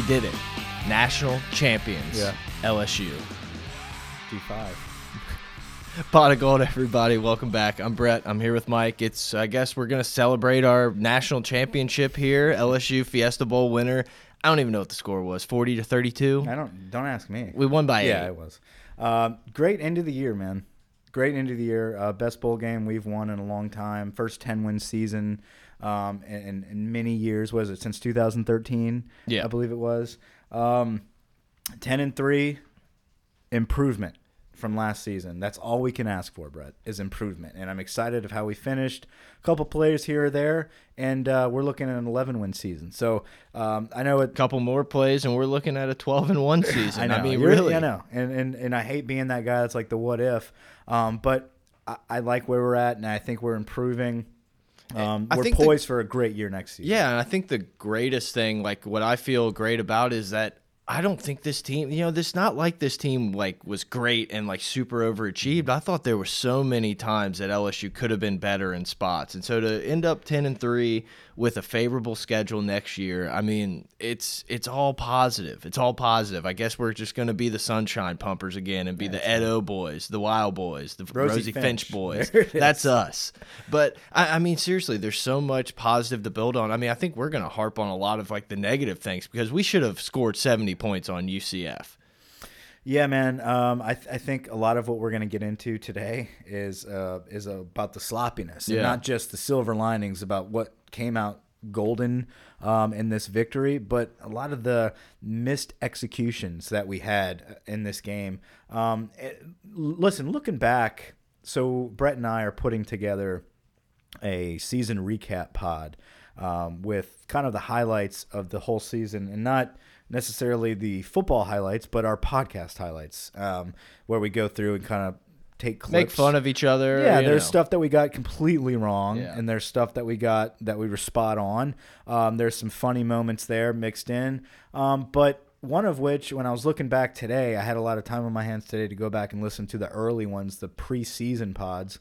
We did it. National champions. Yeah. LSU. G5. Pot of Gold, everybody. Welcome back. I'm Brett. I'm here with Mike. It's, I guess, we're going to celebrate our national championship here. LSU Fiesta Bowl winner. I don't even know what the score was 40 to 32. I don't don't ask me. We won by yeah, eight. it was. Um, great end of the year, man. Great end of the year. Uh, best bowl game we've won in a long time. First ten win season um, in, in many years. Was it since 2013? Yeah. I believe it was. Um, ten and three. Improvement from last season. That's all we can ask for, Brett, is improvement. And I'm excited of how we finished. A couple players here or there, and uh, we're looking at an 11 win season. So um, I know a couple more plays, and we're looking at a 12 and 1 season. I know. mean, You're- really. I know. And, and and I hate being that guy that's like the what if. Um, but I, I like where we're at, and I think we're improving. Um, I we're think the- poised for a great year next year. Yeah, and I think the greatest thing, like what I feel great about, is that I don't think this team, you know, this not like this team like was great and like super overachieved. I thought there were so many times that LSU could have been better in spots, and so to end up ten and three with a favorable schedule next year, I mean, it's it's all positive. It's all positive. I guess we're just going to be the sunshine pumpers again and be the Edo boys, the Wild boys, the Rosie Rosie, Finch, Finch. boys. There it is. That's us. But I, I mean, seriously, there's so much positive to build on. I mean, I think we're going to harp on a lot of like the negative things because we should have scored 70 points on UCF. Yeah, man. Um, I, th I think a lot of what we're going to get into today is uh, is about the sloppiness, and not just the silver linings about what came out golden um, in this victory, but a lot of the missed executions that we had in this game. Um, it- listen, looking back, so Brett and I are putting together a season recap pod um, with kind of the highlights of the whole season and not necessarily the football highlights, but our podcast highlights, um, where we go through and kind of take clips. Make fun of each other. Yeah, there's know. stuff that we got completely wrong, Yeah. and there's stuff that we got that we were spot on. Um, there's some funny moments there mixed in, um, but one of which, when I was looking back today, I had a lot of time on my hands today to go back and listen to the early ones, the preseason pods.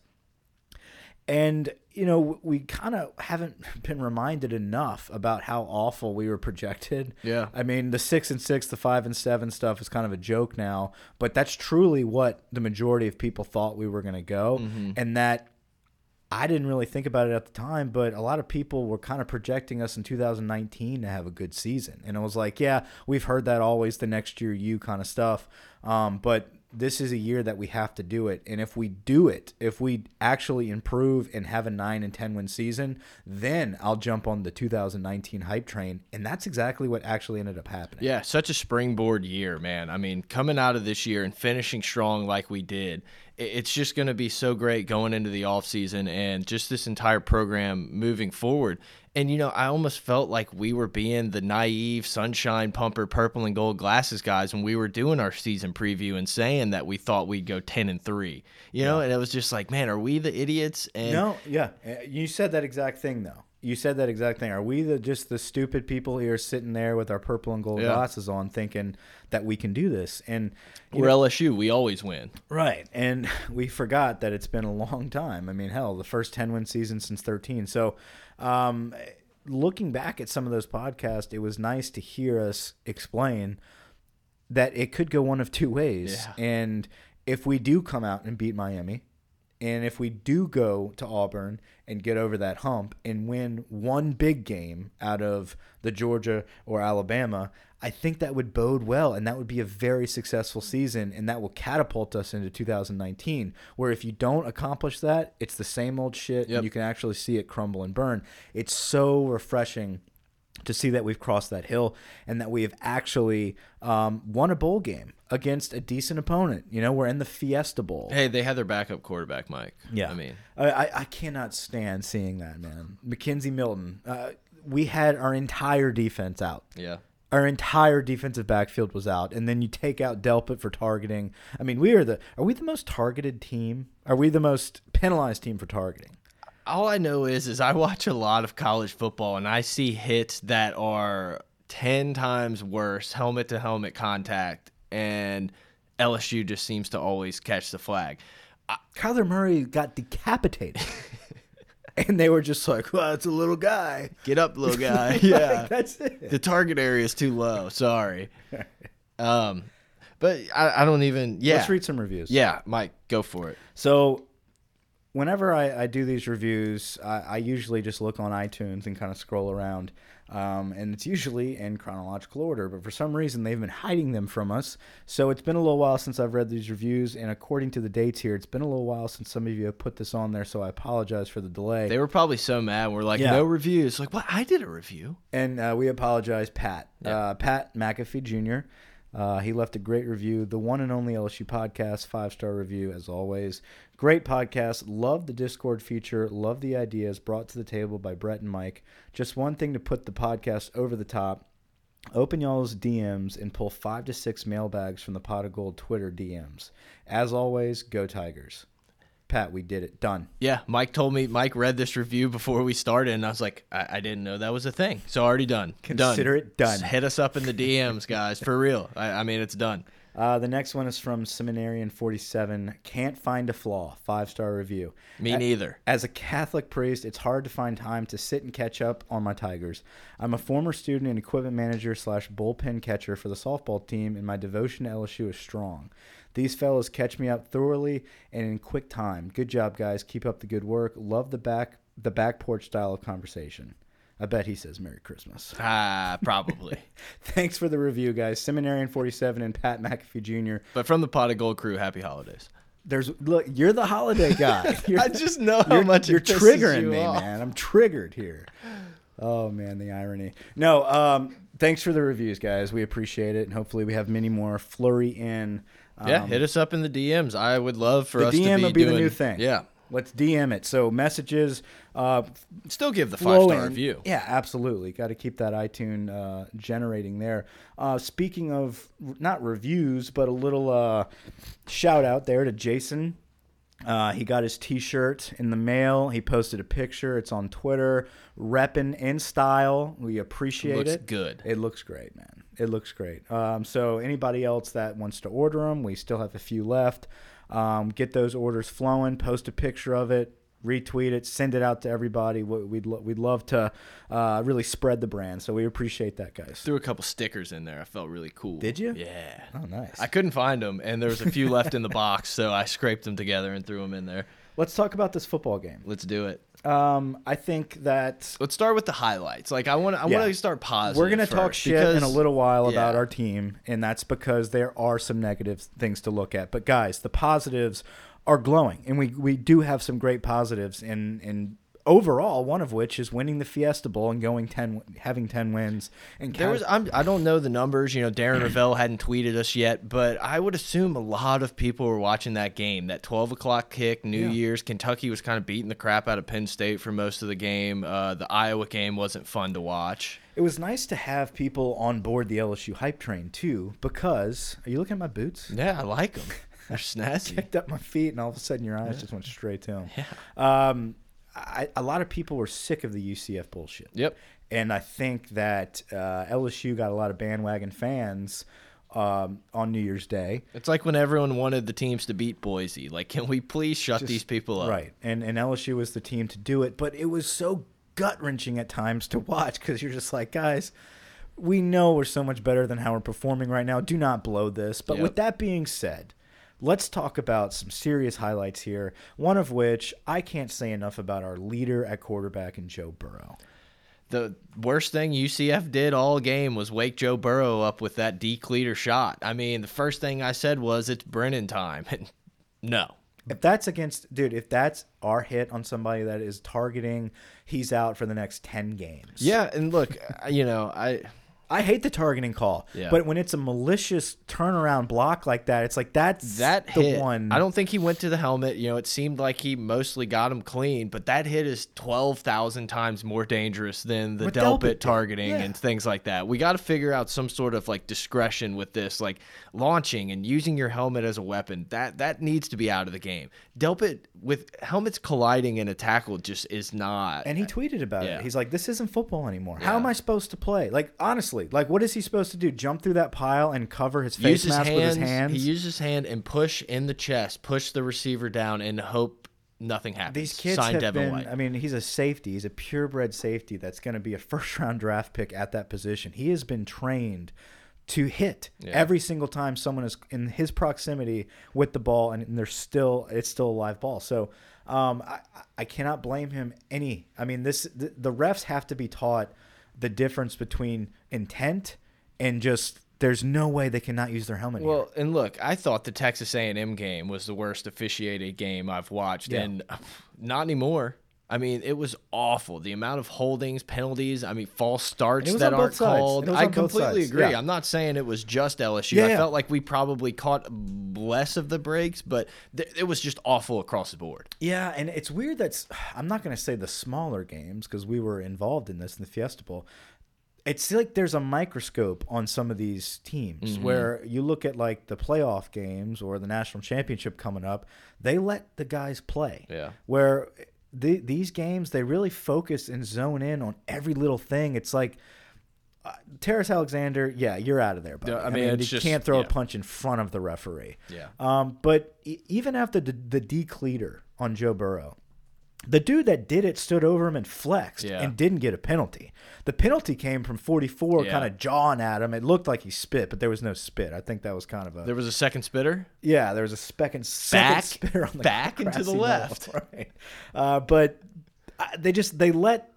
And you know, we kind of haven't been reminded enough about how awful we were projected. Yeah. I mean, the six and six, the five and seven stuff is kind of a joke now, but that's truly what the majority of people thought we were going to go, and that I didn't really think about it at the time, but a lot of people were kind of projecting us in 2019 to have a good season, and it was like, yeah, we've heard that always the next year you kind of stuff, um, but this is a year that we have to do it. And if we do it, if we actually improve and have a 9 and 10 win season, then I'll jump on the 2019 hype train. And that's exactly what actually ended up happening. Yeah, such a springboard year, man. I mean, coming out of this year and finishing strong like we did, it's just going to be so great going into the offseason and just this entire program moving forward. And, you know, I almost felt like we were being the naive sunshine pumper, purple and gold glasses guys when we were doing our season preview and saying that we thought we'd go 10 and 3, you know, and it was just like, man, are we the idiots? And No, yeah. Uh, You said that exact thing, though. You said that exact thing. Are we the just the stupid people here sitting there with our purple and gold Yeah. glasses on, thinking that we can do this? And we're know- LSU. We always win. right, and we forgot that it's been a long time. I mean, hell, the first ten win season since thirteen. So, um, looking back at some of those podcasts, it was nice to hear us explain that it could go one of two ways. Yeah. And if we do come out and beat Miami, And if we do go to Auburn and get over that hump and win one big game out of the Georgia or Alabama, I think that would bode well and that would be a very successful season and that will catapult us into 2019 where if you don't accomplish that, it's the same old shit Yep. and you can actually see it crumble and burn. It's so refreshing to see that we've crossed that hill and that we have actually um, won a bowl game against a decent opponent. You know, we're in the Fiesta Bowl. Hey, they had their backup quarterback, Mike. Yeah, I mean, I, I, I cannot stand seeing that man, McKenzie Milton. Uh, we had our entire defense out. yeah. Our entire defensive backfield was out, and then you take out Delpit for targeting. I mean, we are the are we the most targeted team? Are we the most penalized team for targeting? All I know is, is I watch a lot of college football and I see hits that are ten times worse helmet to helmet contact, and LSU just seems to always catch the flag. Kyler Murray got decapitated. and they were just like, well, it's a little guy. Get up, little guy. Like, yeah, that's it. the target area is too low. Sorry. Um, but I, I don't even. Yeah, Let's read some reviews. yeah, Mike, go for it. So, whenever I, I do these reviews, I, I usually just look on iTunes and kind of scroll around. Um, and it's usually in chronological order, but for some reason they've been hiding them from us. So it's been a little while since I've read these reviews, and according to the dates here, it's been a little while since some of you have put this on there. So I apologize for the delay. They were probably so mad. We're like, Yeah. no reviews. Like, what? I did a review. And uh, we apologize, Pat. Yeah. Uh, Pat McAfee Jr. Uh, he left a great review. The one and only LSU podcast, five star review as always. Great podcast. Love the Discord feature. Love the ideas brought to the table by Brett and Mike. Just one thing to put the podcast over the top. Open y'all's DMs and pull five to six mailbags from the Pot of Gold Twitter DMs. As always, go Tigers. Pat, we did it. Done. Yeah, Mike told me. Mike read this review before we started, and I was like, I, I didn't know that was a thing. So already done. Consider it done. Just hit us up in the DMs, guys, for real. I, I mean, it's done. Uh, the next one is from Seminarian47. Can't find a flaw. Five star review. Me neither. As a Catholic priest, it's hard to find time to sit and catch up on my Tigers. I'm a former student and equipment manager slash bullpen catcher for the softball team, and my devotion to LSU is strong. These fellas catch me up thoroughly and in quick time. Good job, guys. Keep up the good work. Love the back the back porch style of conversation. I bet he says Merry Christmas. Ah, probably. Thanks for the review, guys. Seminarian47 and Pat McAfee Jr. but from the Pot of Gold crew, happy holidays. There's look, you're the holiday guy. I just know how you're, much you're triggering you me, off. man. I'm triggered here. Oh man, the irony. No, um, thanks for the reviews, guys. We appreciate it, and hopefully we have many more flurry in. Um, Yeah, hit us up in the DMs. I would love for the us DM to be will be doing, the new thing. Yeah, Let's DM it. So messages, uh, still give the five star review. Yeah, absolutely. Got to keep that iTunes uh, generating there. Uh, speaking of not reviews, but a little uh, shout out there to Jason. Uh, he got his T-shirt in the mail. He posted a picture. It's on Twitter. Reppin' in style. We appreciate Looks it. good. It looks great, man. It looks great. Um, so anybody else that wants to order them, we still have a few left. Um, get those orders flowing. Post a picture of it. Retweet it. Send it out to everybody. We- We'd lo- we'd love to uh, really spread the brand. So we appreciate that, guys. Threw a couple stickers in there. I felt really cool. Did you? Yeah. Oh, nice. I couldn't find them, and there was a few left in the box, so I scraped them together and threw them in there. Let's talk about this football game. Let's do it. Um, I think that Let's start with the highlights. Like I want to, I Yeah. want to start positive. We're gonna talk shit in a little while about yeah. our team, and that's because there are some negative things to look at. But guys, the positives are glowing, and we we do have some great positives. And and overall, one of which is winning the Fiesta Bowl and going ten, having ten wins. And There was I'm, I don't know the numbers. You know, Darren Rovell hadn't tweeted us yet, but I would assume a lot of people were watching that game. That 12 o'clock kick, New Yeah. Year's. Kentucky was kind of beating the crap out of Penn State for most of the game. Uh, the Iowa game wasn't fun to watch. it was nice to have people on board the LSU hype train too. Because are you looking at my boots? Yeah, I like them. They're snazzy. picked up my feet, and all of a sudden your eyes just went straight to them. Yeah. Um, I, a lot of people were sick of the UCF bullshit. Yep. And I think that uh, LSU got a lot of bandwagon fans um, on New Year's Day. It's like when everyone wanted the teams to beat Boise. Like, can we please shut Just- these people up? Right. And, and LSU was the team to do it. But it was so gut wrenching at times to watch because you're just like, guys, we know we're so much better than how we're performing right now. Do not blow this. But Yep. with that being said, let's talk about some serious highlights here. One of which I can't say enough about our leader at quarterback in Joe Burrow. The worst thing UCF did all game was wake Joe Burrow up with that decleater shot. I mean, the first thing I said was it's Brennan time. no. If that's against, dude, if that's our hit on somebody that is targeting, he's out for the next 10 games. Yeah, and look, you know, I I hate the targeting call, Yeah. but when it's a malicious turnaround block like that, it's like that's that the hit, one. I don't think he went to the helmet. You know, it seemed like he mostly got him clean, but that hit is twelve thousand times more dangerous than the Delpit Delpit targeting yeah. and things like that. We got to figure out some sort of like discretion with this, like launching and using your helmet as a weapon. That that needs to be out of the game. Delpit with helmets colliding in a tackle just is not. and he tweeted about Yeah. it. He's like, "This isn't football anymore. How am I supposed to play? Like honestly, like what is he supposed to do? Jump through that pile and cover his face his mask hands, with his hands? He used his hand and push in the chest, push the receiver down, and hope nothing happens. These kids Sign have Devin been. White. I mean, he's a safety. He's a purebred safety that's going to be a first round draft pick at that position. He has been trained to hit Yeah. every single time someone is in his proximity with the ball, and, and they're still it's still a live ball. So um, I, I cannot blame him any. I mean, this the, the refs have to be taught the difference between intent and just. There's no way they cannot use their helmet. here. Well, and look, I thought the Texas A&M game was the worst officiated game I've watched, Yeah. and uh, not anymore. I mean, it was awful. The amount of holdings, penalties, I mean, false starts that aren't called. I completely agree. Yeah. I'm not saying it was just LSU. Yeah, I yeah. felt like we probably caught less of the breaks, but th it was just awful across the board. Yeah, and it's weird that's I'm not going to say the smaller games because we were involved in this in the Fiesta Bowl. It's like there's a microscope on some of these teams Mm-hmm. where you look at like the playoff games or the national championship coming up, they let the guys play. Yeah. Where the, these games they really focus and zone in on every little thing. It's like uh, Terrence Alexander, yeah, you're out of there. Buddy. Yeah, I mean, it's you just- can't throw yeah. a punch in front of the referee. Yeah. Um, but e- even after the, the decleater on Joe Burrow, the dude that did it stood over him and flexed Yeah. and didn't get a penalty. The penalty came from 44, Yeah. kind of jawing at him. It looked like he spit, but there was no spit. I think that was kind of a There was a second spitter. yeah. There was a speck and second Back- spitter on the back into the grassy knoll, left. right? Uh, but uh, they just they let.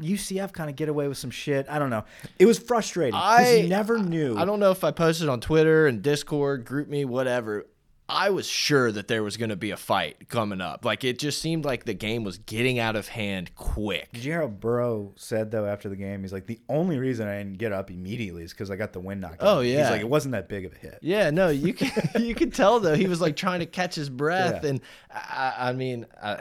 UCF kind of get away with some shit. I don't know. It was frustrating I you never knew. I don't know if I posted on Twitter and Discord, GroupMe, whatever. I was sure that there was going to be a fight coming up. Like it just seemed like the game was getting out of hand quick. Did you hear how Burrow said though after the game? He's like, the only reason I didn't get up immediately is because I got the wind knocked. out Oh, me." yeah. He's like, it wasn't that big of a hit. Yeah, no, you can you could tell though he was like trying to catch his breath, Yeah. and I, I mean, uh,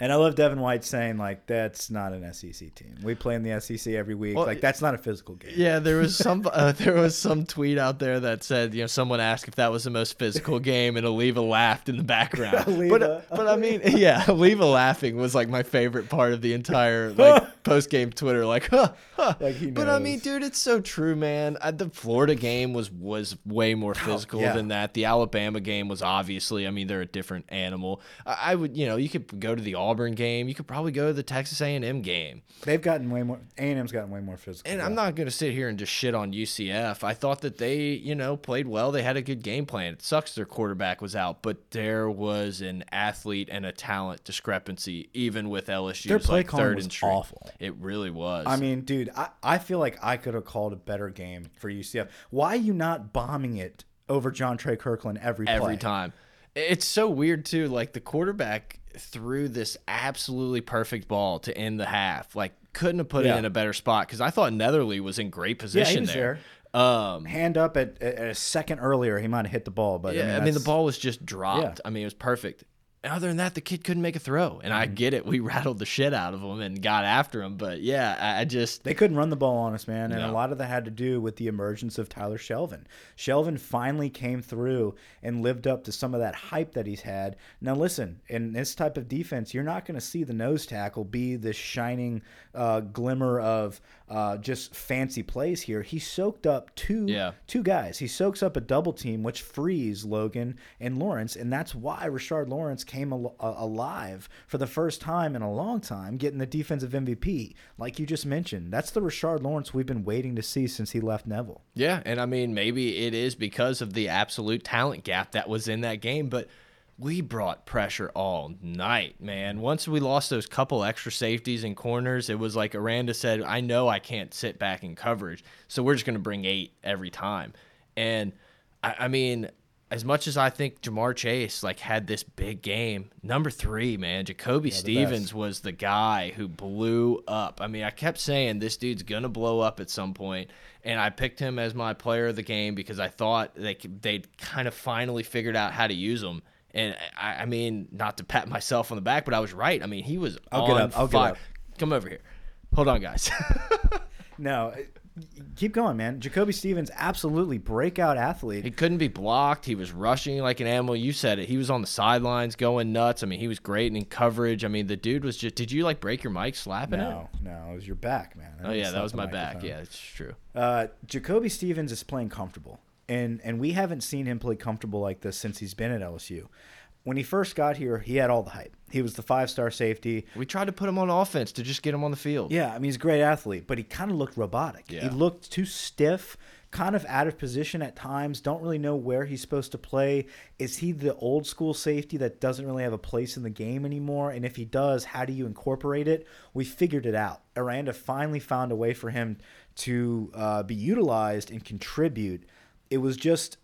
And I love Devin White saying like, that's not an SEC team. We play in the SEC every week. Well, like that's not a physical game. yeah, there was some uh, there was some tweet out there that said you know someone asked if that was the most physical game, and Oliva laughed in the background. Oliva. But but I mean, yeah, Oliva laughing was like my favorite part of the entire like post game Twitter, like huh, huh. Like, he But I mean, dude, it's so true, man. Uh, the Florida game was was way more physical Oh, yeah. than that. The Alabama game was obviously, I mean, they're a different animal. I, I would, you know, you could go to the Auburn game. You could probably go to the Texas A&M game. They've gotten way more. A and M's gotten way more physical. And. I'm not going to sit here and just shit on UCF. I thought that they, you know, played well. They had a good game plan. It sucks their quarterback was out, but there was an athlete and a talent discrepancy, even with LSU's Their play like calling was awful. It really was. I mean, dude, I, I feel like I could have called a better game for UCF. Why are you not bombing it over Jontre Kirklin every play? every time. It's so weird too. Like the quarterback threw this absolutely perfect ball to end the half. Like couldn't have put Yeah. it in a better spot because I thought Netherly was in great position was there. Um, Hand up at, at a second earlier, he might have hit the ball, but yeah, I mean, I mean, the ball was just dropped. Yeah. I mean, it was perfect. Other than that, the kid couldn't make a throw, and I Mm-hmm. get it. We rattled the shit out of him and got after him, but yeah, I just They couldn't run the ball on us, man. And a lot of that had to do with the emergence of Tyler Shelvin. Shelvin finally came through and lived up to some of that hype that he's had. Now, listen, in this type of defense, you're not going to see the nose tackle be this shining uh, glimmer of uh, just fancy plays here. He soaked up two Yeah. two guys. He soaks up a double team, which frees Logan and Lawrence, and that's why Rashard Lawrence came al uh, alive for the first time in a long time, getting the defensive MVP. Like you just mentioned, that's the Rashard Lawrence we've been waiting to see since he left Neville. Yeah, and I mean maybe it is because of the absolute talent gap that was in that game, but we brought pressure all night, man. Once we lost those couple extra safeties and corners, it was like Aranda said, I know I can't sit back in coverage, so we're just going to bring eight every time. And I, I mean, as much as I think Ja'Marr Chase like had this big game, number three, man, Jacoby Stevens was the guy who blew up. I mean, I kept saying this dude's gonna blow up at some point, and I picked him as my player of the game because I thought they they'd kind of finally figured out how to use him. And I, I mean, not to pat myself on the back, but I was right. I mean, he was I'll on get up, I'll get fire. up. Come over here. Hold on, guys. No, uh, keep going, man. Jacoby Stevens, absolutely breakout athlete. He couldn't be blocked. He was rushing like an animal. You said it. He was on the sidelines going nuts. I mean, he was great in coverage. I mean, the dude was just. Did you like break your mic slapping it? no, no, it was your back, man. I Oh yeah, that was my back. Yeah, it's true. Uh, Jacoby Stevens is playing comfortable, and and we haven't seen him play comfortable like this since he's been at LSU. When he first got here, he had all the hype. He was the five star safety. We tried to put him on offense to just get him on the field. Yeah, I mean he's a great athlete, but he kind of looked robotic. He looked too stiff, kind of out of position at times. Don't really know where he's supposed to play. Is he the old school safety that doesn't really have a place in the game anymore? And if he does, how do you incorporate it? We figured it out. Aranda finally found a way for him to uh, be utilized and contribute. It was just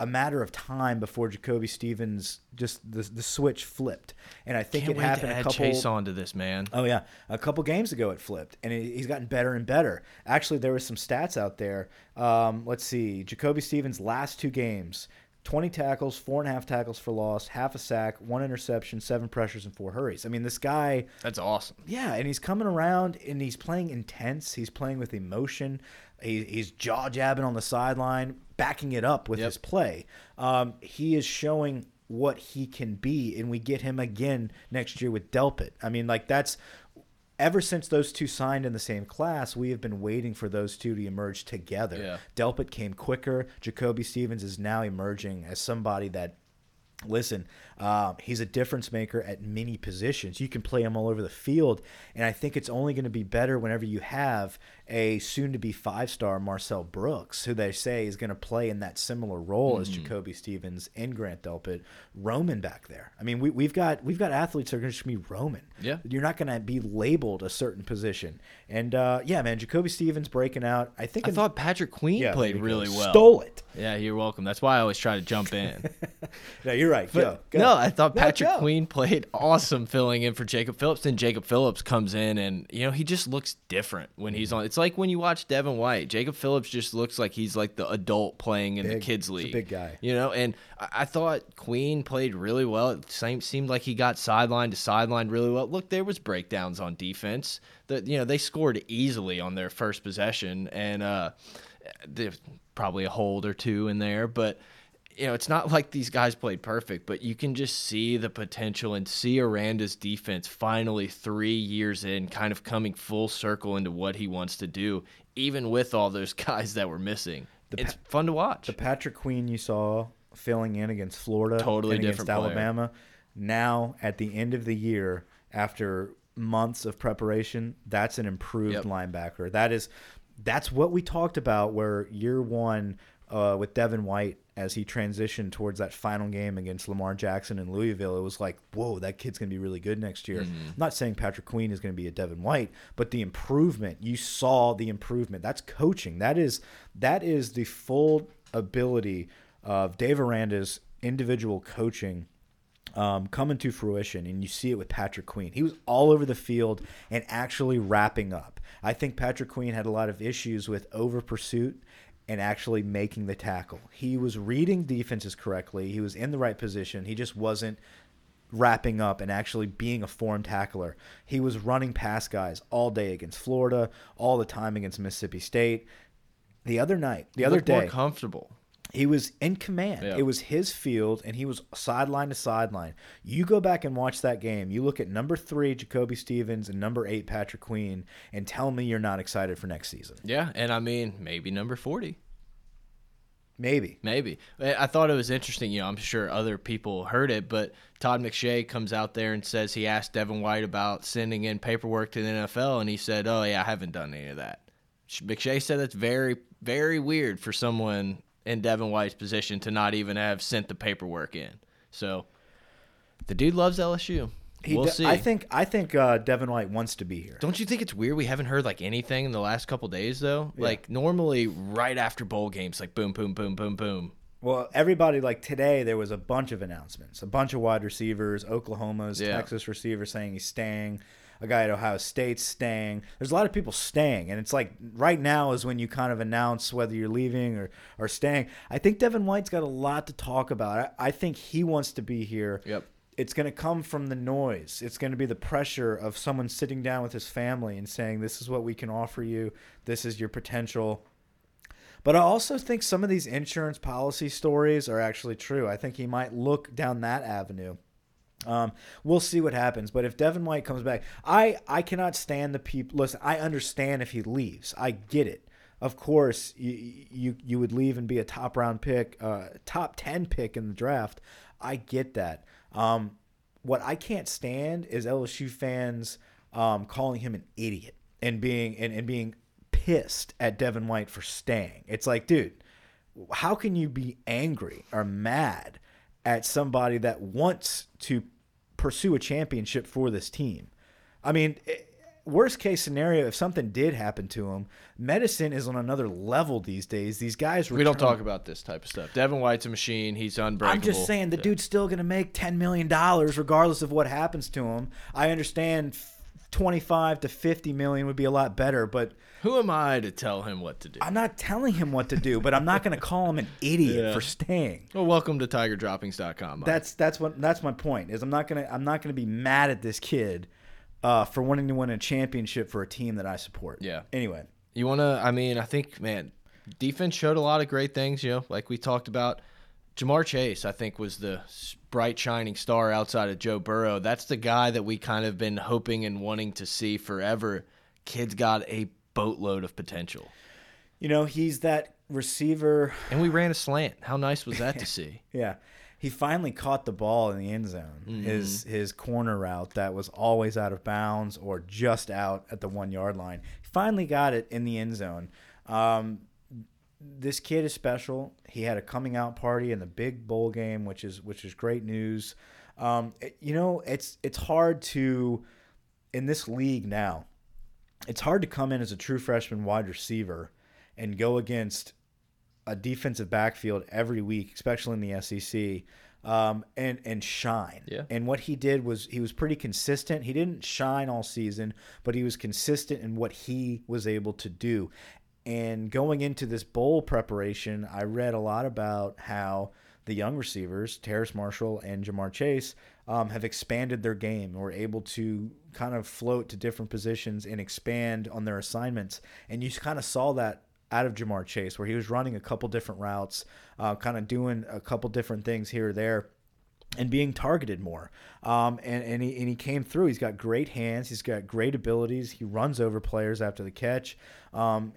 a matter of time before Jacoby Stevens just the, the switch flipped, and I think Can't it happened to a couple. Chase onto this, man. Oh yeah, a couple games ago it flipped, and he- he's gotten better and better. Actually, there was some stats out there. Um, let's see, Jacoby Stevens' last two games: twenty tackles, four and a half tackles for loss, half a sack, one interception, seven pressures, and four hurries. I mean, this guy, That's awesome. yeah, and he's coming around and he's playing intense. He's playing with emotion. He, he's jaw jabbing on the sideline, backing it up with Yep. his play. Um, he is showing what he can be, and we get him again next year with Delpit. I mean, like that's ever since those two signed in the same class, we have been waiting for those two to emerge together. Yeah. Delpit came quicker. Jacoby Stevens is now emerging as somebody that listen, um, he's a difference maker at many positions. You can play him all over the field, and I think it's only going to be better whenever you have a soon-to-be five-star Marcel Brooks, who they say is going to play in that similar role as Jacoby Stevens and Grant Delpit, Roman back there. I mean, we, we've got we've got athletes that are going to be Roman. Yeah. you're not going to be labeled a certain position. And uh, yeah, man, Jacoby Stevens breaking out. I think I in- thought Patrick Queen yeah, played there you go. really well. Stole it. Yeah, you're welcome. That's why I always try to jump in. No, you're right. go, go. No, I thought No, Patrick go. Queen played awesome filling in for Jacob Phillips. Then Jacob Phillips comes in and, you know, he just looks different when he's on. It's like when you watch Devin White. Jacob Phillips just looks like he's like the adult playing in the Big. kids' He's a league. big guy. You know, and I, I thought Queen played really well. It same, seemed like he got sideline to sideline really well. Look, there was breakdowns on defense. That you know they scored easily on their first possession, and uh, there's probably a hold or two in there, but you know, it's not like these guys played perfect, but you can just see the potential and see Aranda's defense finally three years in, kind of coming full circle into what he wants to do, even with all those guys that were missing. it's fun to watch. the Patrick Queen you saw filling in against Florida, Totally and against different player. Now at the end of the year, after months of preparation, that's an improved Yep. linebacker. That is, that's what we talked about. Where year one uh, with Devin White as he transitioned towards that final game against Lamar Jackson in Louisville, it was like, whoa, that kid's gonna be really good next year. Mm-hmm. I'm not saying Patrick Queen is gonna be a Devin White, but the improvement you saw the improvement. That's coaching. That is that is the full ability of Dave Aranda's individual coaching um, coming to fruition, and you see it with Patrick Queen. He was all over the field and actually wrapping up. I think Patrick Queen had a lot of issues with over pursuit and actually making the tackle. He was reading defenses correctly. He was in the right position. He just wasn't wrapping up and actually being a form tackler. He was running past guys all day against Florida, all the time against Mississippi State. The other night, the other Looked more day, comfortable. He was in command. Yeah. It was his field, and he was sideline to sideline. You go back and watch that game. You look at number three, Jacoby Stevens, and number eight, Patrick Queen, and tell me you're not excited for next season. Yeah, and I mean maybe number forty. Maybe. Maybe. I I thought it was interesting. You know, I'm sure other people heard it, but Todd McShay comes out there and says he asked Devin White about sending in paperwork to the NFL, and he said, "Oh yeah, I haven't done any of that." McShay said that's very, very weird for someone in Devin White's position to not even have sent the paperwork in. So, the dude loves LSU. He we'll see. I think I think uh, Devin White wants to be here. Don't you think it's weird we haven't heard like anything in the last couple days though? Like normally, right after bowl games, like boom, boom, boom, boom, boom. Well, everybody like today there was a bunch of announcements, a bunch of wide receivers, Oklahoma's, Yeah. Texas receiver saying he's staying, a guy at Ohio State staying. There's a lot of people staying, and it's like right now is when you kind of announce whether you're leaving or or staying. I think Devin White's got a lot to talk about. I, I think he wants to be here. Yep. It's going to come from the noise. It's going to be the pressure of someone sitting down with his family and saying, "This is what we can offer you. This is your potential." But I also think some of these insurance policy stories are actually true. I think he might look down that avenue. Um, we'll see what happens. But if Devin White comes back, I I cannot stand the people. Listen, I understand if he leaves. I get it. Of course, you you you would leave and be a top round pick, uh, top ten pick in the draft. I get that. Um, what I can't stand is LSU fans um, calling him an idiot and being and, and being pissed at Devin White for staying. It's like, dude, how can you be angry or mad at somebody that wants to pursue a championship for this team? I mean, eh, worst case scenario, if something did happen to him, medicine is on another level these days. These guys We don't talk about this type of stuff. Devin White's a machine. He's unbreakable. I'm just saying the dude's still going to make ten million dollars regardless of what happens to him. I understand twenty-five to fifty million would be a lot better, but Who am I to tell him what to do? I'm not telling him what to do. But I'm not going to call him an idiot Yeah. for staying. Well, welcome to TigerDroppings.com. Mike. That's that's what that's my point. Is I'm not gonna I'm not gonna be mad at this kid uh, for wanting to win a championship for a team that I support. Yeah. Anyway, You want to, I mean, I think, man, defense showed a lot of great things, you know, like we talked about. Ja'Marr Chase, I think, was the bright, shining star outside of Joe Burrow. That's the guy that we kind of been hoping and wanting to see forever. Kid's got a boatload of potential. you know he's that receiver. And we ran a slant. How nice was that to see? Yeah. He finally caught the ball in the end zone. His his corner route that was always out of bounds or just out at the one yard line. He finally got it in the end zone. Um, this kid is special. He had a coming out party in the big bowl game, which is which is great news. Um, it- you know, it's it's hard to in this league now. It's hard to come in as a true freshman wide receiver and go against a defensive backfield every week, especially in the SEC, um, and and shine. Yeah. And what he did was he was pretty consistent. He didn't shine all season, but he was consistent in what he was able to do. And going into this bowl preparation, I read a lot about how the young receivers, Terrace Marshall and Ja'Marr Chase, um, have expanded their game were able to kind of float to different positions and expand on their assignments. And you kind of saw that out of Ja'Marr Chase, where he was running a couple different routes, uh, kind of doing a couple different things here or there and being targeted more. Um, and, and, he, and he came through. He's got great hands. He's got great abilities. He runs over players after the catch. Um,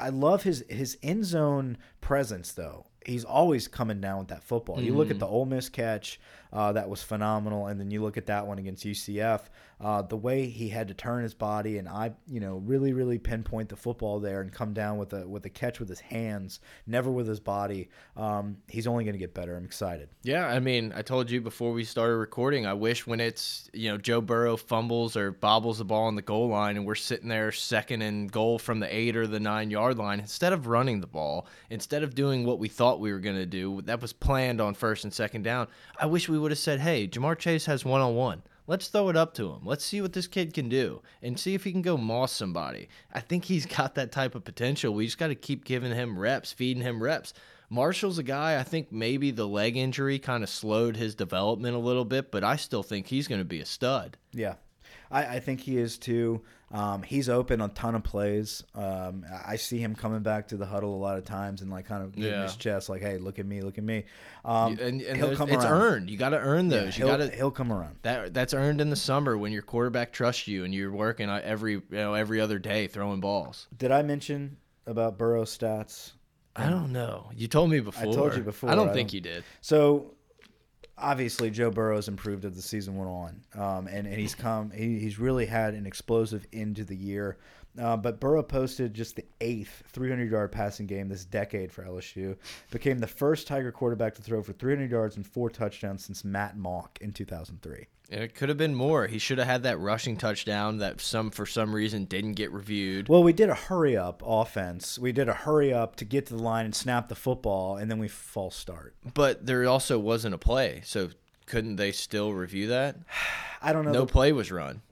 I love his, his end zone presence, though. He's always coming down with that football. You look at the Ole Miss catch, uh, that was phenomenal, and then you look at that one against UCF. Uh, the way he had to turn his body and I, you know, really, really pinpoint the football there and come down with a with a catch with his hands, never with his body. Um, he's only going to get better. I'm excited. Yeah, I mean, I told you before we started recording, I wish when it's, you know, Joe Burrow fumbles or bobbles the ball on the goal line and we're sitting there second and goal from the eight or the nine yard line, instead of running the ball, instead of doing what we thought we were going to do, that was planned on first and second down, I wish we would have said, hey, Ja'Marr Chase has one on one. Let's throw it up to him. Let's see what this kid can do and see if he can go moss somebody. I think he's got that type of potential. We just got to keep giving him reps, feeding him reps. Marshall's a guy, I think maybe the leg injury kind of slowed his development a little bit, but I still think he's going to be a stud. Yeah. I, I think he is too. Um, he's open a ton of plays. Um, I see him coming back to the huddle a lot of times and like kind of Yeah. his chest, like, "Hey, look at me, look at me." Um, and, and he'll come it's around. earned. You got to earn those. you he'll, got to he'll come around. that that's earned in the summer when your quarterback trusts you and you're working every you know every other day throwing balls. Did I mention about Burrow's stats? I don't know. You told me before. I told you before, I don't I think don't- you did. So obviously Joe Burrow's improved as the season went on, um, and and he's come he, he's really had an explosive end to the year. Uh, but Burrow posted just the eighth 300 yard passing game this decade for LSU. Became the first Tiger quarterback to throw for 300 yards and four touchdowns since Matt Mauck in 2003. And It could have been more. He should have had that rushing touchdown that some for some reason didn't get reviewed. Well, we did a hurry up offense. We did a hurry up to get to the line and snap the football, and then we false start. But there also wasn't a play, so couldn't they still review that? I don't know. No play was run.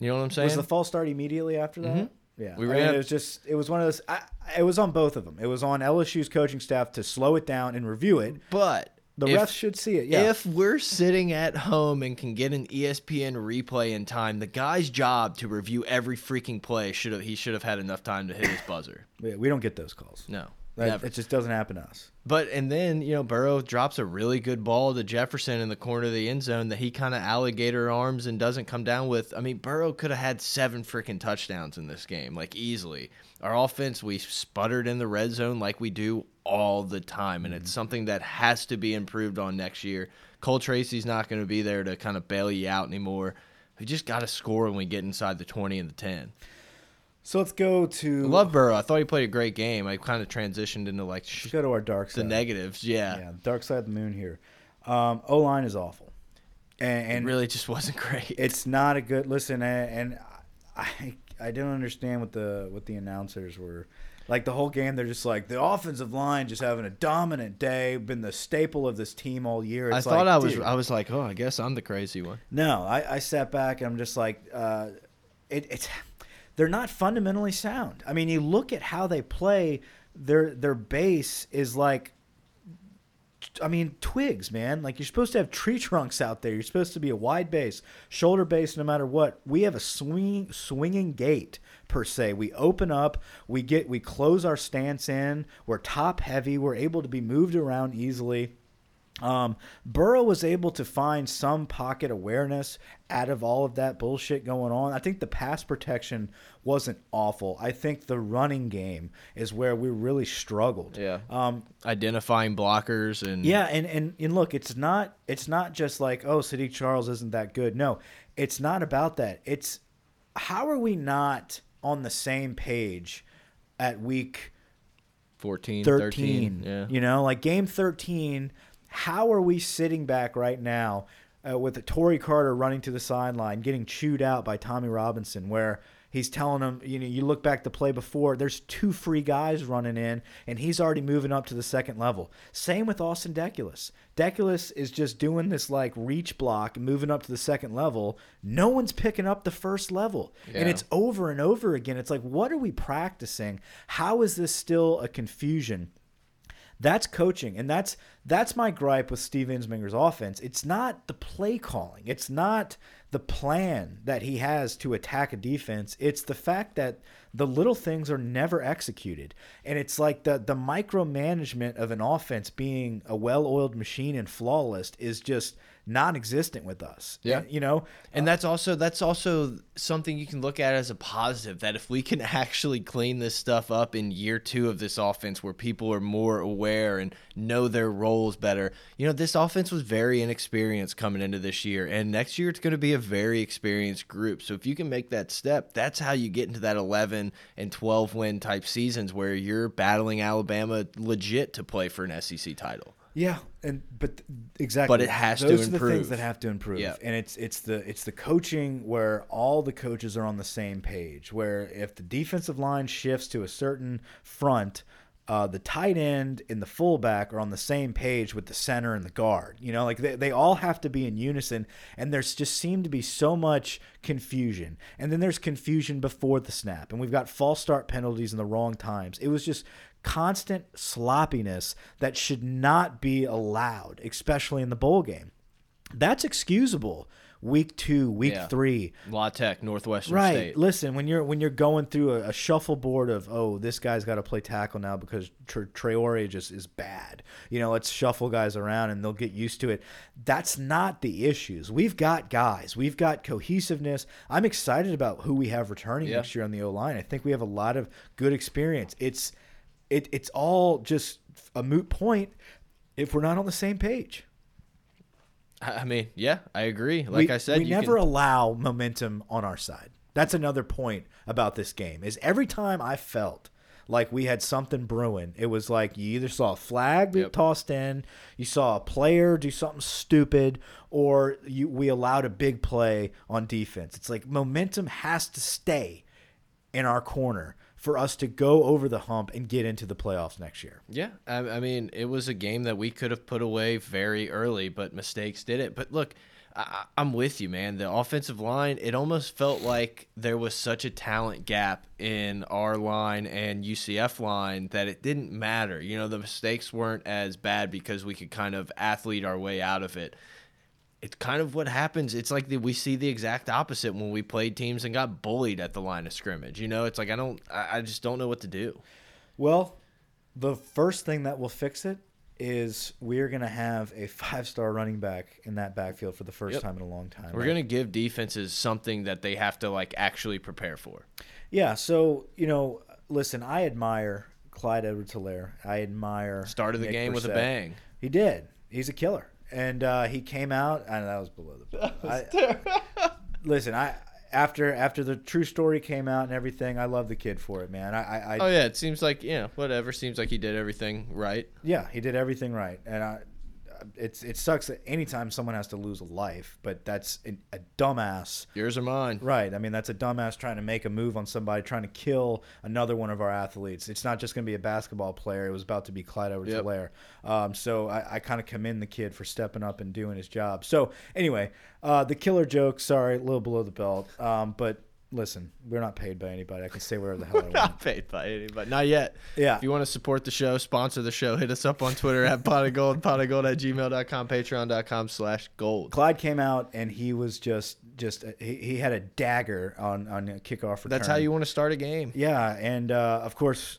You know what I'm saying? Was the false start immediately after that? Yeah. We I ran mean, it was just it was one of those. I, it was on both of them. It was on LSU's coaching staff to slow it down and review it. but The if, refs should see it. Yeah, If we're sitting at home and can get an ESPN replay in time, the guy's job to review every freaking play should have he should have had enough time to hit his buzzer. Yeah, we don't get those calls. No. Never. it just doesn't happen to us. But and then you know Burrow drops a really good ball to Jefferson in the corner of the end zone that he kind of alligator arms and doesn't come down with. I mean Burrow could have had seven freaking touchdowns in this game, like easily. Our offense we sputtered in the red zone like we do all the time, and it's mm-hmm. something that has to be improved on next year. Cole Tracy's not going to be there to kind of bail you out anymore. We just got to score when we get inside the twenty and the ten. So let's go to I love Burrow. I thought he played a great game. I kind of transitioned into like let's go to our dark side. the negatives. Yeah. yeah, dark side of the moon here. Um, o line is awful, and, It really just wasn't great. it's not a good listen. And, and I I don't understand what the what the announcers were. Like the whole game, they're just like the offensive line just having a dominant day, been the staple of this team all year. I thought like, I was dude, I was like, oh, I guess I'm the crazy one. No, I, I sat back and I'm just like, uh, it, it's they're not fundamentally sound. I mean, you look at how they play. Their their base is like, I mean, twigs, man. Like you're supposed to have tree trunks out there. You're supposed to be a wide base, shoulder base, no matter what. We have a swinging swinging gate per se. We open up, we get we close our stance in. We're top heavy. We're able to be moved around easily. Um, Burrow was able to find some pocket awareness out of all of that bullshit going on. I think the pass protection wasn't awful. I think the running game is where we really struggled. Yeah. Um, Identifying blockers and yeah, and, and and look, it's not it's not just like oh Saahdiq Charles isn't that good. No, it's not about that. It's how are we not on the same page at week 14, 13, 13. Yeah. you know like game 13 how are we sitting back right now uh, with Torrey Carter running to the sideline getting chewed out by Tommy Robinson where he's telling him you know you look back the play before there's two free guys running in and he's already moving up to the second level. Same with Austin Deculus. Deculus is just doing this like reach block moving up to the second level. No one's picking up the first level. And it's over and over again. It's like what are we practicing? How is this still a confusion that's coaching, and that's that's my gripe with Steve Ensminger's offense. It's not the play calling. It's not the plan that he has to attack a defense. It's the fact that the little things are never executed, and it's like the the micromanagement of an offense being a well-oiled machine and flawless is just non-existent with us. Yeah. And, you know, And that's also that's also something you can look at as a positive that if we can actually clean this stuff up in year 2 of this offense where people are more aware and know their roles better. You know, this offense was very inexperienced coming into this year and next year it's going to be a very experienced group. So if you can make that step, that's how you get into that 11 and 12 win type seasons where you're battling Alabama legit to play for an SEC title. Yeah, and but exactly. But it has to improve. Those are the things that have to improve. Yeah. And it's it's the it's the coaching where all the coaches are on the same page. Where if the defensive line shifts to a certain front, uh, the tight end and the fullback are on the same page with the center and the guard. You know, like they, they all have to be in unison. And there's just seemed to be so much confusion. And then there's confusion before the snap. And we've got false start penalties in the wrong times. It was just constant sloppiness that should not be allowed, especially in the bowl game. That's excusable week two, week Yeah. three. La Tech, Northwestern Right. State. Listen, when you're when you're going through a, a shuffleboard of oh, this guy's got to play tackle now because Tre- Traore just is bad. You know, let's shuffle guys around and they'll get used to it. That's not the issues. We've got guys. We've got cohesiveness. I'm excited about who we have returning Yeah. next year on the O line. I think we have a lot of good experience. It's it it's all just a moot point if we're not on the same page. I mean, yeah, I agree. Like we, I said, we you never can, allow momentum on our side. That's another point about this game. Is every time I felt like we had something brewing, it was like you either saw a flag be Yep. tossed in, you saw a player do something stupid, or you we allowed a big play on defense. It's like momentum has to stay in our corner for us to go over the hump and get into the playoffs next year. Yeah, I, I mean, it was a game that we could have put away very early, but mistakes did it. But look, I, I'm with you, man. The offensive line, it almost felt like there was such a talent gap in our line and UCF line that it didn't matter. You know, the mistakes weren't as bad because we could kind of athlete our way out of it. It's kind of what happens. It's like the, we see the exact opposite when we played teams and got bullied at the line of scrimmage. You know, it's like I don't, I, I just don't know what to do. Well, the first thing that will fix it is we're going to have a five star running back in that backfield for the first Yep. time in a long time. We're gonna give defenses something that they have to like actually prepare for. Yeah. So, you know, listen, I admire Clyde Edwards Helaire. I admire. Started the Nick game with a bang. He did. He's a killer. And uh, he came out, and that was below the belt. I, listen, I. After after the true story came out and everything, I love the kid for it, man. I, I, I Oh yeah, it seems like you know whatever. Seems like he did everything right. Yeah, he did everything right, and I, it's it sucks that anytime someone has to lose a life, but that's a, a dumbass. Yours or mine. Right. I mean, that's a dumbass trying to make a move on somebody, trying to kill another one of our athletes. It's not just going to be a basketball player. It was about to be Clyde edwards Yep. helaire Um, so I, I kind of commend the kid for stepping up and doing his job. So anyway, uh, the killer joke, sorry, a little below the belt. Um, but listen, we're not paid by anybody. I can say whatever the hell I want. Not paid by anybody, not yet. Yeah. If you want to support the show, sponsor the show, hit us up on Twitter at pot of gold, pot of gold at gmail.com, patreon.com slash gold. Clyde came out and he was just just he, he had a dagger on on a kickoff return. That's how you want to start a game. Yeah, and uh, of course,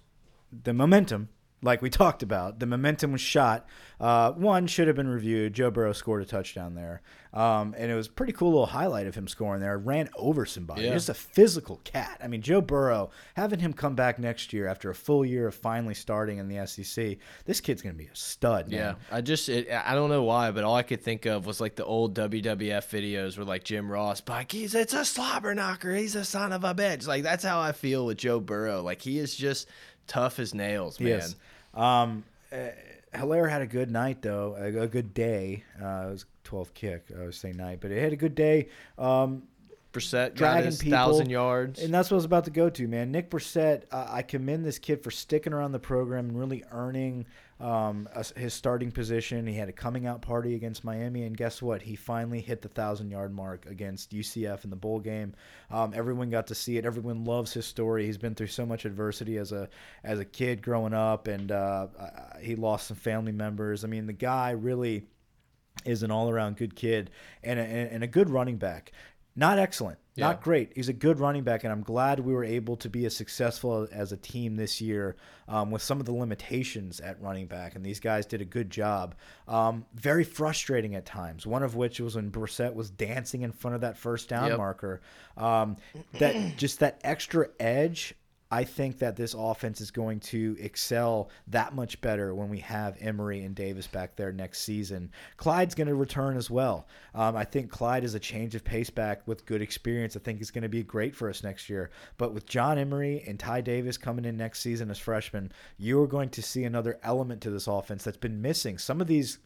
the momentum, like we talked about, the momentum was shot. Uh, one should have been reviewed. Joe Burrow scored a touchdown there, um, and it was a pretty cool little highlight of him scoring there. Ran over somebody. Yeah. Just a physical cat. I mean, Joe Burrow having him come back next year after a full year of finally starting in the SEC. This kid's gonna be a stud. Man. Yeah, I just it, I don't know why, but all I could think of was like the old WWF videos where like Jim Ross, like he's it's a slobber knocker, he's a son of a bitch. Like that's how I feel with Joe Burrow. Like he is just tough as nails, He man. is. Um, uh, Helaire had a good night though, a, a good day. Uh, it was 12 kick. I was saying night, but it had a good day. Um, Brossette dragging his people. thousand yards. And that's what I was about to go to, man. Nick Brossette, uh, I commend this kid for sticking around the program and really earning um, a- his starting position. He had a coming out party against Miami, and guess what? He finally hit the thousand yard mark against UCF in the bowl game. Um, everyone got to see it. Everyone loves his story. He's been through so much adversity as a as a kid growing up, and uh, he lost some family members. I mean, the guy really is an all around good kid and a, and a good running back. Not excellent, Yeah. not great. He's a good running back, and I'm glad we were able to be as successful as a team this year um, with some of the limitations at running back. And these guys did a good job. Um, very frustrating at times. One of which was when Brossette was dancing in front of that first down Yep. marker. Um, that just that extra edge. I think that this offense is going to excel that much better when we have Emery and Davis back there next season. Clyde's going to return as well. Um, I think Clyde is a change of pace back with good experience. I think he's going to be great for us next year. But with John Emery and Ty Davis coming in next season as freshmen, you are going to see another element to this offense that's been missing. Some of these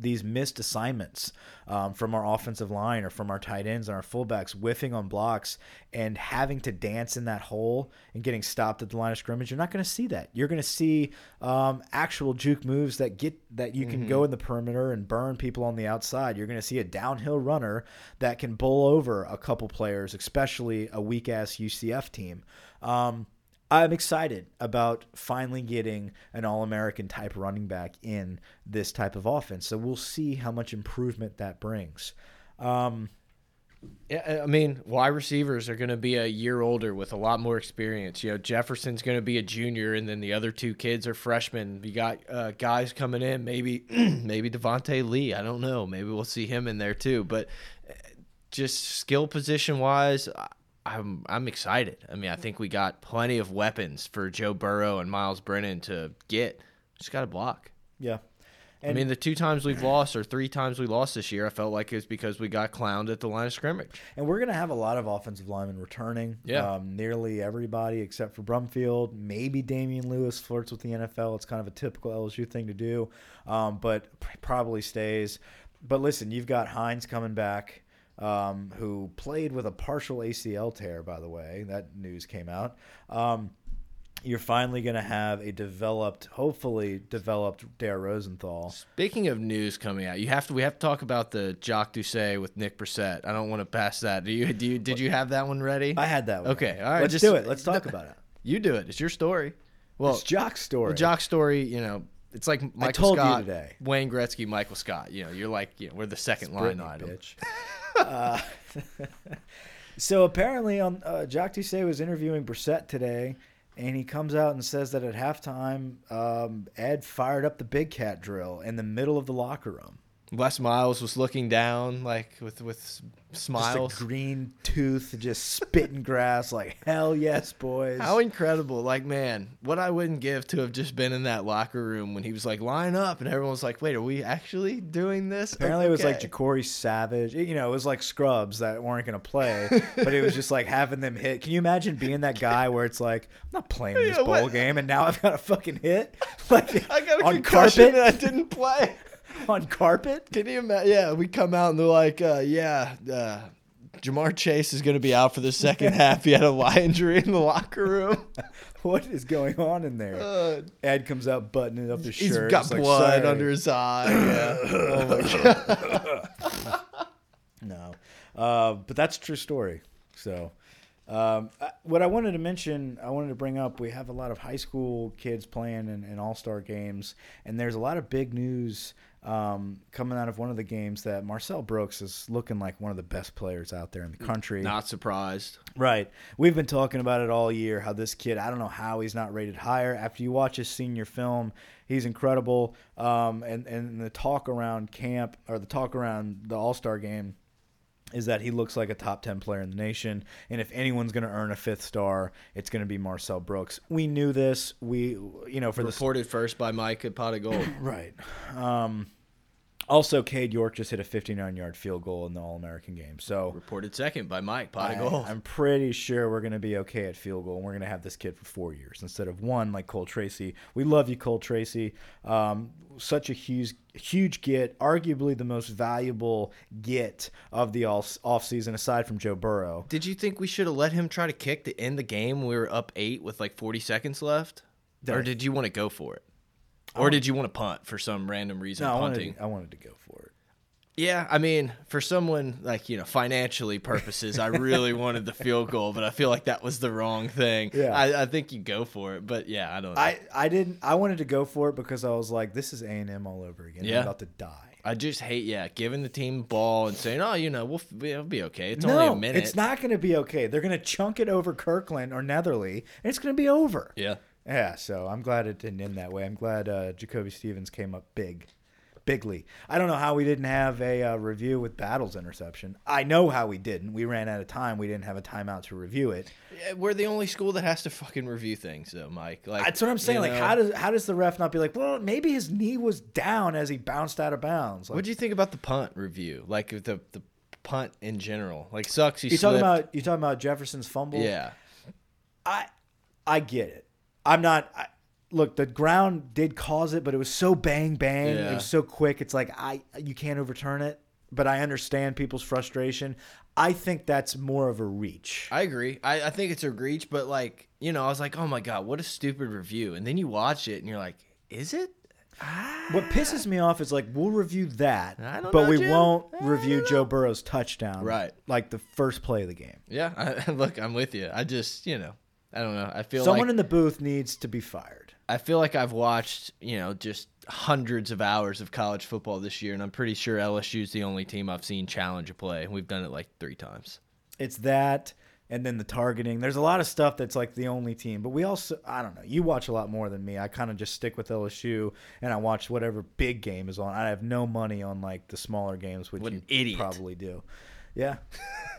these missed assignments um, from our offensive line or from our tight ends and our fullbacks whiffing on blocks and having to dance in that hole and getting stopped at the line of scrimmage. You're not going to see that. You're going to see um, actual juke moves that get that you can go in the perimeter and burn people on the outside. You're going to see a downhill runner that can bowl over a couple players, especially a weak ass UCF team. Um, I'm excited about finally getting an All American type running back in this type of offense. So we'll see how much improvement that brings. Um, Yeah, I mean, wide receivers are going to be a year older with a lot more experience. You know, Jefferson's going to be a junior, and then the other two kids are freshmen. You got uh, guys coming in, maybe, maybe Devonta Lee. I don't know. Maybe we'll see him in there too. But uh, just skill position wise, I'm I'm excited. I mean, I think we got plenty of weapons for Joe Burrow and Myles Brennan to get. Just got to block. Yeah. I mean, the two times we've lost or three times we lost this year, I felt like it was because we got clowned at the line of scrimmage. And we're going to have a lot of offensive linemen returning. Yeah. Um, nearly everybody except for Brumfield. Maybe Damien Lewis flirts with the NFL. It's kind of a typical LSU thing to do, um, but probably stays. But listen, you've got Hines coming back. Um, who played with a partial ACL tear, by the way. That news came out. Um, you're finally going to have a developed, hopefully developed Dare Rosenthal. Speaking of news coming out, you have to we have to talk about the Jacques Doucet with Nick Brossette. I don't want to pass that. Do you do you did you have that one ready? I had that one. Okay, all right. Let's just, do it. Let's talk about it. You do it. It's your story. Well, it's Jock's story. Jock's story, you know, it's like Michael told you Scott, today. Wayne Gretzky, Michael Scott. You know, you're like, you know, we're the second line Britney, item. bitch. uh, so apparently, on uh, Jacques was interviewing Brossette today, and he comes out and says that at halftime, um, Ed fired up the big cat drill in the middle of the locker room. Les Miles was looking down, like with with smiles. Green tooth, just spitting grass, like hell yes, boys. How incredible! Like man, what I wouldn't give to have just been in that locker room when he was like line up, and everyone was like, "Wait, are we actually doing this?" Apparently, it was like Ja'Cory Savage. You know, it was like scrubs that weren't going to play, but it was just like having them hit. Can you imagine being that guy where it's like, I'm not playing this Yeah, bowl what- game, and now I've got a fucking hit, like I got a on carpet, and I didn't play. on carpet. Can you imagine? Yeah, we come out and they're like, uh, "Yeah, uh, Ja'Marr Chase is going to be out for the second half. He had a eye injury in the locker room. What is going on in there? Uh, Ed comes out buttoning up his he's shirt. He's got It's blood "Sorry." under his eye. Yeah. oh my god. No, uh, but that's a true story. So, um, I- what I wanted to mention, I wanted to bring up, we have a lot of high school kids playing in, in all star games, and there's a lot of big news um, coming out of one of the games that Marcel Brooks is looking like one of the best players out there in the country. Not surprised. Right. We've been talking about it all year how this kid, I don't know how he's not rated higher. After you watch his senior film, he's incredible. Um, and, and the talk around camp or the talk around the All Star game is that he looks like a top 10 player in the nation. And if anyone's going to earn a fifth star, it's going to be Marcel Brooks. We knew this. We, you know, for the Reported first by Mike at Pot of Gold. Right. Um, also, Cade York just hit a 59 yard field goal in the All American game. So Reported second by Mike Pot of Gold. am pretty sure we're going to be okay at field goal, and we're going to have this kid for four years instead of one like Cole Tracy. We love you, Cole Tracy. Um, such a huge, huge get, arguably the most valuable get of the all offseason aside from Joe Burrow. Did you think we should have let him try to kick to end the game? We were up eight with like 40 seconds left, or did you want to go for it, or did you want to punt for some random reason? No, I punting. wanted, I wanted to go for it. Yeah, I mean, for someone like you know, financially purposes, I really wanted the field goal, but I feel like that was the wrong thing. Yeah. I, I think you go for it, but yeah, I don't. know. I, I didn't. I wanted to go for it because I was like, this is A and M all over again. Yeah. I'm about to die. I just hate, yeah, giving the team ball and saying, "Oh, you know, we'll, f- it'll be okay. It's only a minute." it's not going to be okay. They're going to chunk it over Kirklin or Netherly, and it's going to be over. Yeah, Yeah, so I'm glad it didn't end that way. I'm glad uh, JaCoby Stevens came up big, bigly. I don't know how we didn't have a uh, review with Battle's interception. I know how we didn't. We ran out of time. We didn't have a timeout to review it. Yeah, we're the only school that has to fucking review things, though, Mike. Like That's what I'm saying. Like, know, how does how does the ref not be like, well, maybe his knee was down as he bounced out of bounds? Like, What do you think about the punt review? Like the the punt in general. Like sucks. He you talking about? You talking about Jefferson's fumble? Yeah, I I get it. I'm not. I, look, the ground did cause it, but it was so bang bang. It was so quick. It's like I you can't overturn it. But I understand people's frustration. I think that's more of a reach. I agree. I, I think it's a reach, but like you know, I was like, oh my god, what a stupid review. And then you watch it and you're like, is it? Ah. What pisses me off is like we'll review that, but know, we Jim. won't I review Joe. Burrow's touchdown, Right. Like the first play of the game. Yeah. I, look, I'm with you. I just you know, I don't know. I feel Someone like in the booth needs to be fired. I feel like I've watched you know just hundreds of hours of college football this year, and I'm pretty sure LSU's the only team I've seen challenge a play. We've done it like three times. It's that, and then the targeting. There's a lot of stuff that's like the only team, but we also, I don't know. You watch a lot more than me. I kind of just stick with LSU, and I watch whatever big game is on. I have no money on like the smaller games, which What you idiot. probably do. Yeah.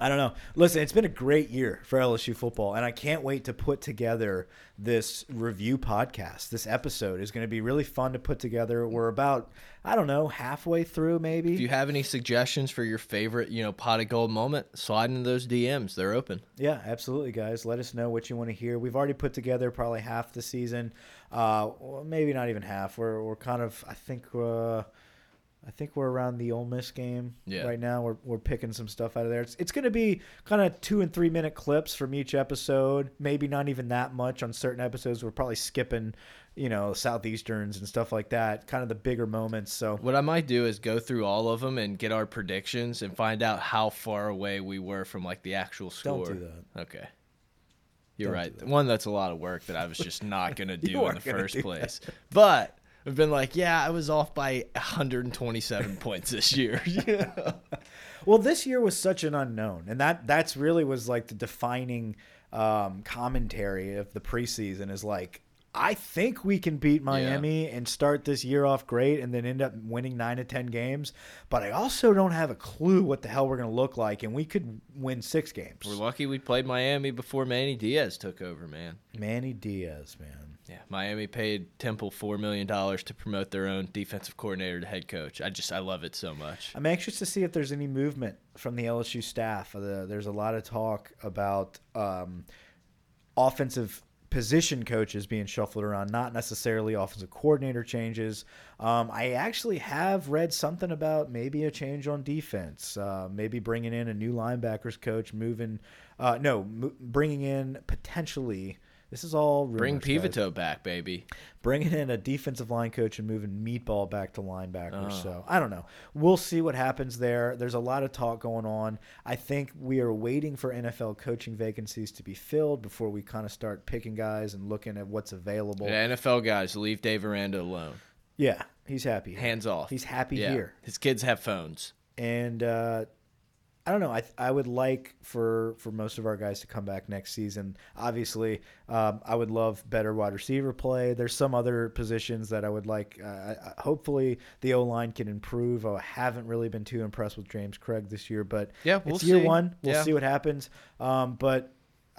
I don't know. Listen, it's been a great year for LSU football, and I can't wait to put together this review podcast. This episode is going to be really fun to put together. We're about, I don't know, halfway through maybe. If you have any suggestions for your favorite, you know, pot of gold moment, slide into those DMs. They're open. Yeah, absolutely, guys. Let us know what you want to hear. We've already put together probably half the season, uh, maybe not even half. We're we're kind of, I think, uh, I think we're around the Ole Miss game Yeah. right now. We're we're picking some stuff out of there. It's it's going to be kind of two and three minute clips from each episode. Maybe not even that much on certain episodes. We're probably skipping, you know, southeasterns and stuff like that. Kind of the bigger moments. So What I might do is go through all of them and get our predictions and find out how far away we were from like the actual Don't score. do that. Okay. You're Don't right. do One that's a lot of work that I was just not going to do in the first place. But I've been like, yeah, I was off by 127 points this year. yeah. Well, this year was such an unknown, and that that's really was like the defining um, commentary of the preseason. Is like I think we can beat Miami and start this year off great, and then end up winning nine to ten games. But I also don't have a clue what the hell we're going to look like, and we could win six games. We're lucky we played Miami before Manny Diaz took over, man. Manny Diaz, man. Yeah, Miami paid Temple four million dollars to promote their own defensive coordinator to head coach. I just I love it so much. I'm anxious to see if there's any movement from the LSU staff. Uh, there's a lot of talk about um, offensive position coaches being shuffled around, not necessarily offensive coordinator changes. Um, I actually have read something about maybe a change on defense, uh, maybe bringing in a new linebackers coach, moving, uh, no, bringing in potentially. This is all Bring rumors, guys back, baby. bringing in a defensive line coach and moving Meatball back to linebacker. Oh. So I don't know. We'll see what happens there. There's a lot of talk going on. I think we are waiting for NFL coaching vacancies to be filled before we kind of start picking guys and looking at what's available. Yeah, NFL guys, leave Dave Aranda alone. Yeah, he's happy. here. Hands off. He's happy Yeah. here. His kids have phones. and uh, I don't know. I I would like for for most of our guys to come back next season. Obviously, um, I would love better wide receiver play. There's some other positions that I would like. Uh, hopefully, the O line can improve. I haven't really been too impressed with James Cregg this year, but Yeah, we'll it's year see. one. We'll Yeah. see what happens. Um, but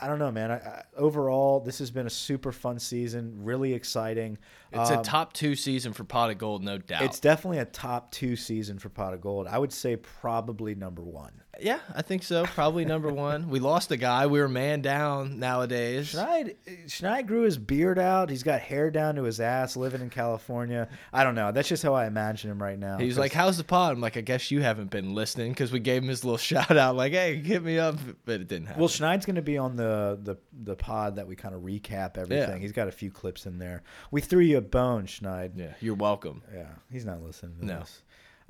I don't know, man. I, I, overall, this has been a super fun season. Really exciting. It's Um, a top two season for Pot of Gold, no doubt. It's definitely a top two season for Pot of Gold. I would say probably number one. Yeah, I think so. Probably number one. We lost a guy. We were man down nowadays. Schneid, Schneid grew his beard out. He's got hair down to his ass, living in California. I don't know. That's just how I imagine him right now. He's like, "How's the pod?" I'm like, "I guess you haven't been listening because we gave him his little shout out, like, hey, hit me up," but it didn't happen. well, Schneid's going to be on the, the the pod that we kind of recap everything. Yeah. He's got a few clips in there. We threw you a bone, Schneid. yeah, you're welcome. Yeah, he's not listening to No. this.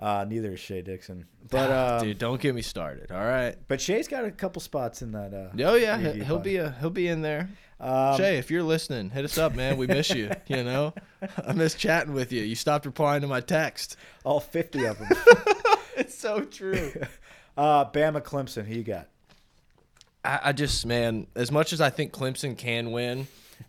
Uh, neither is Shay Dixon. But uh, Dude, don't get me started. All right. but Shay's got a couple spots in that. Uh, Oh yeah, he'll, he'll be a he'll be in there. Um, Shay, if you're listening, hit us up, man. We miss you. You know, I miss chatting with you. You stopped replying to my text. all fifty of them. It's so true. uh, Bama Clemson. Who you got? I, I just, man, as much as I think Clemson can win,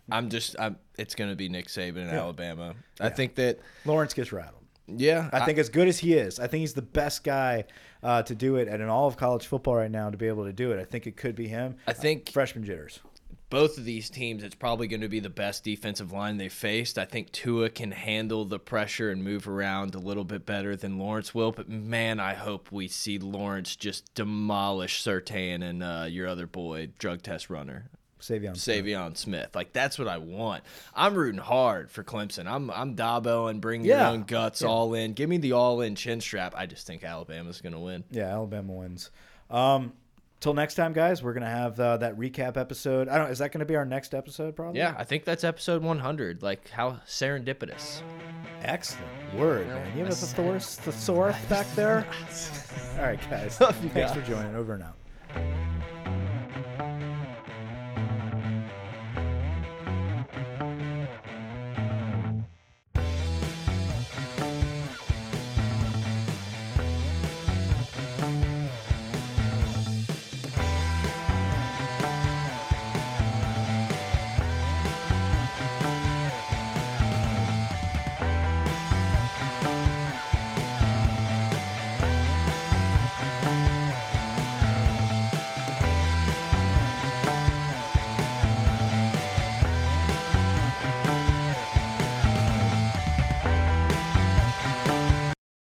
I'm just, I'm. It's gonna be Nick Saban in Alabama. I think that, Lawrence gets rattled. Yeah, I think as good as he is, I think he's the best guy uh, to do it, and in all of college football right now to be able to do it. I think it could be him. I think Freshman jitters. both of these teams, it's probably going to be the best defensive line they faced. I think Tua can handle the pressure and move around a little bit better than Lawrence will. But man, I hope we see Lawrence just demolish Sertan and uh, your other boy, drug test runner. Saivion. Saivion Smith. Like that's what I want. I'm rooting hard for Clemson. I'm I'm Dabo and bring Yeah. your own guts all in. Give me the all in chin strap. I just think Alabama's gonna win. Yeah, Alabama wins. Um, till next time, guys. We're gonna have uh, that recap episode. I don't. Is that gonna be our next episode? Probably. Yeah, I think that's episode 100. Like how serendipitous. Excellent word, man. You have a thesaurus, thesaurus back there. All right, guys. Thanks guys. for joining. Over and out.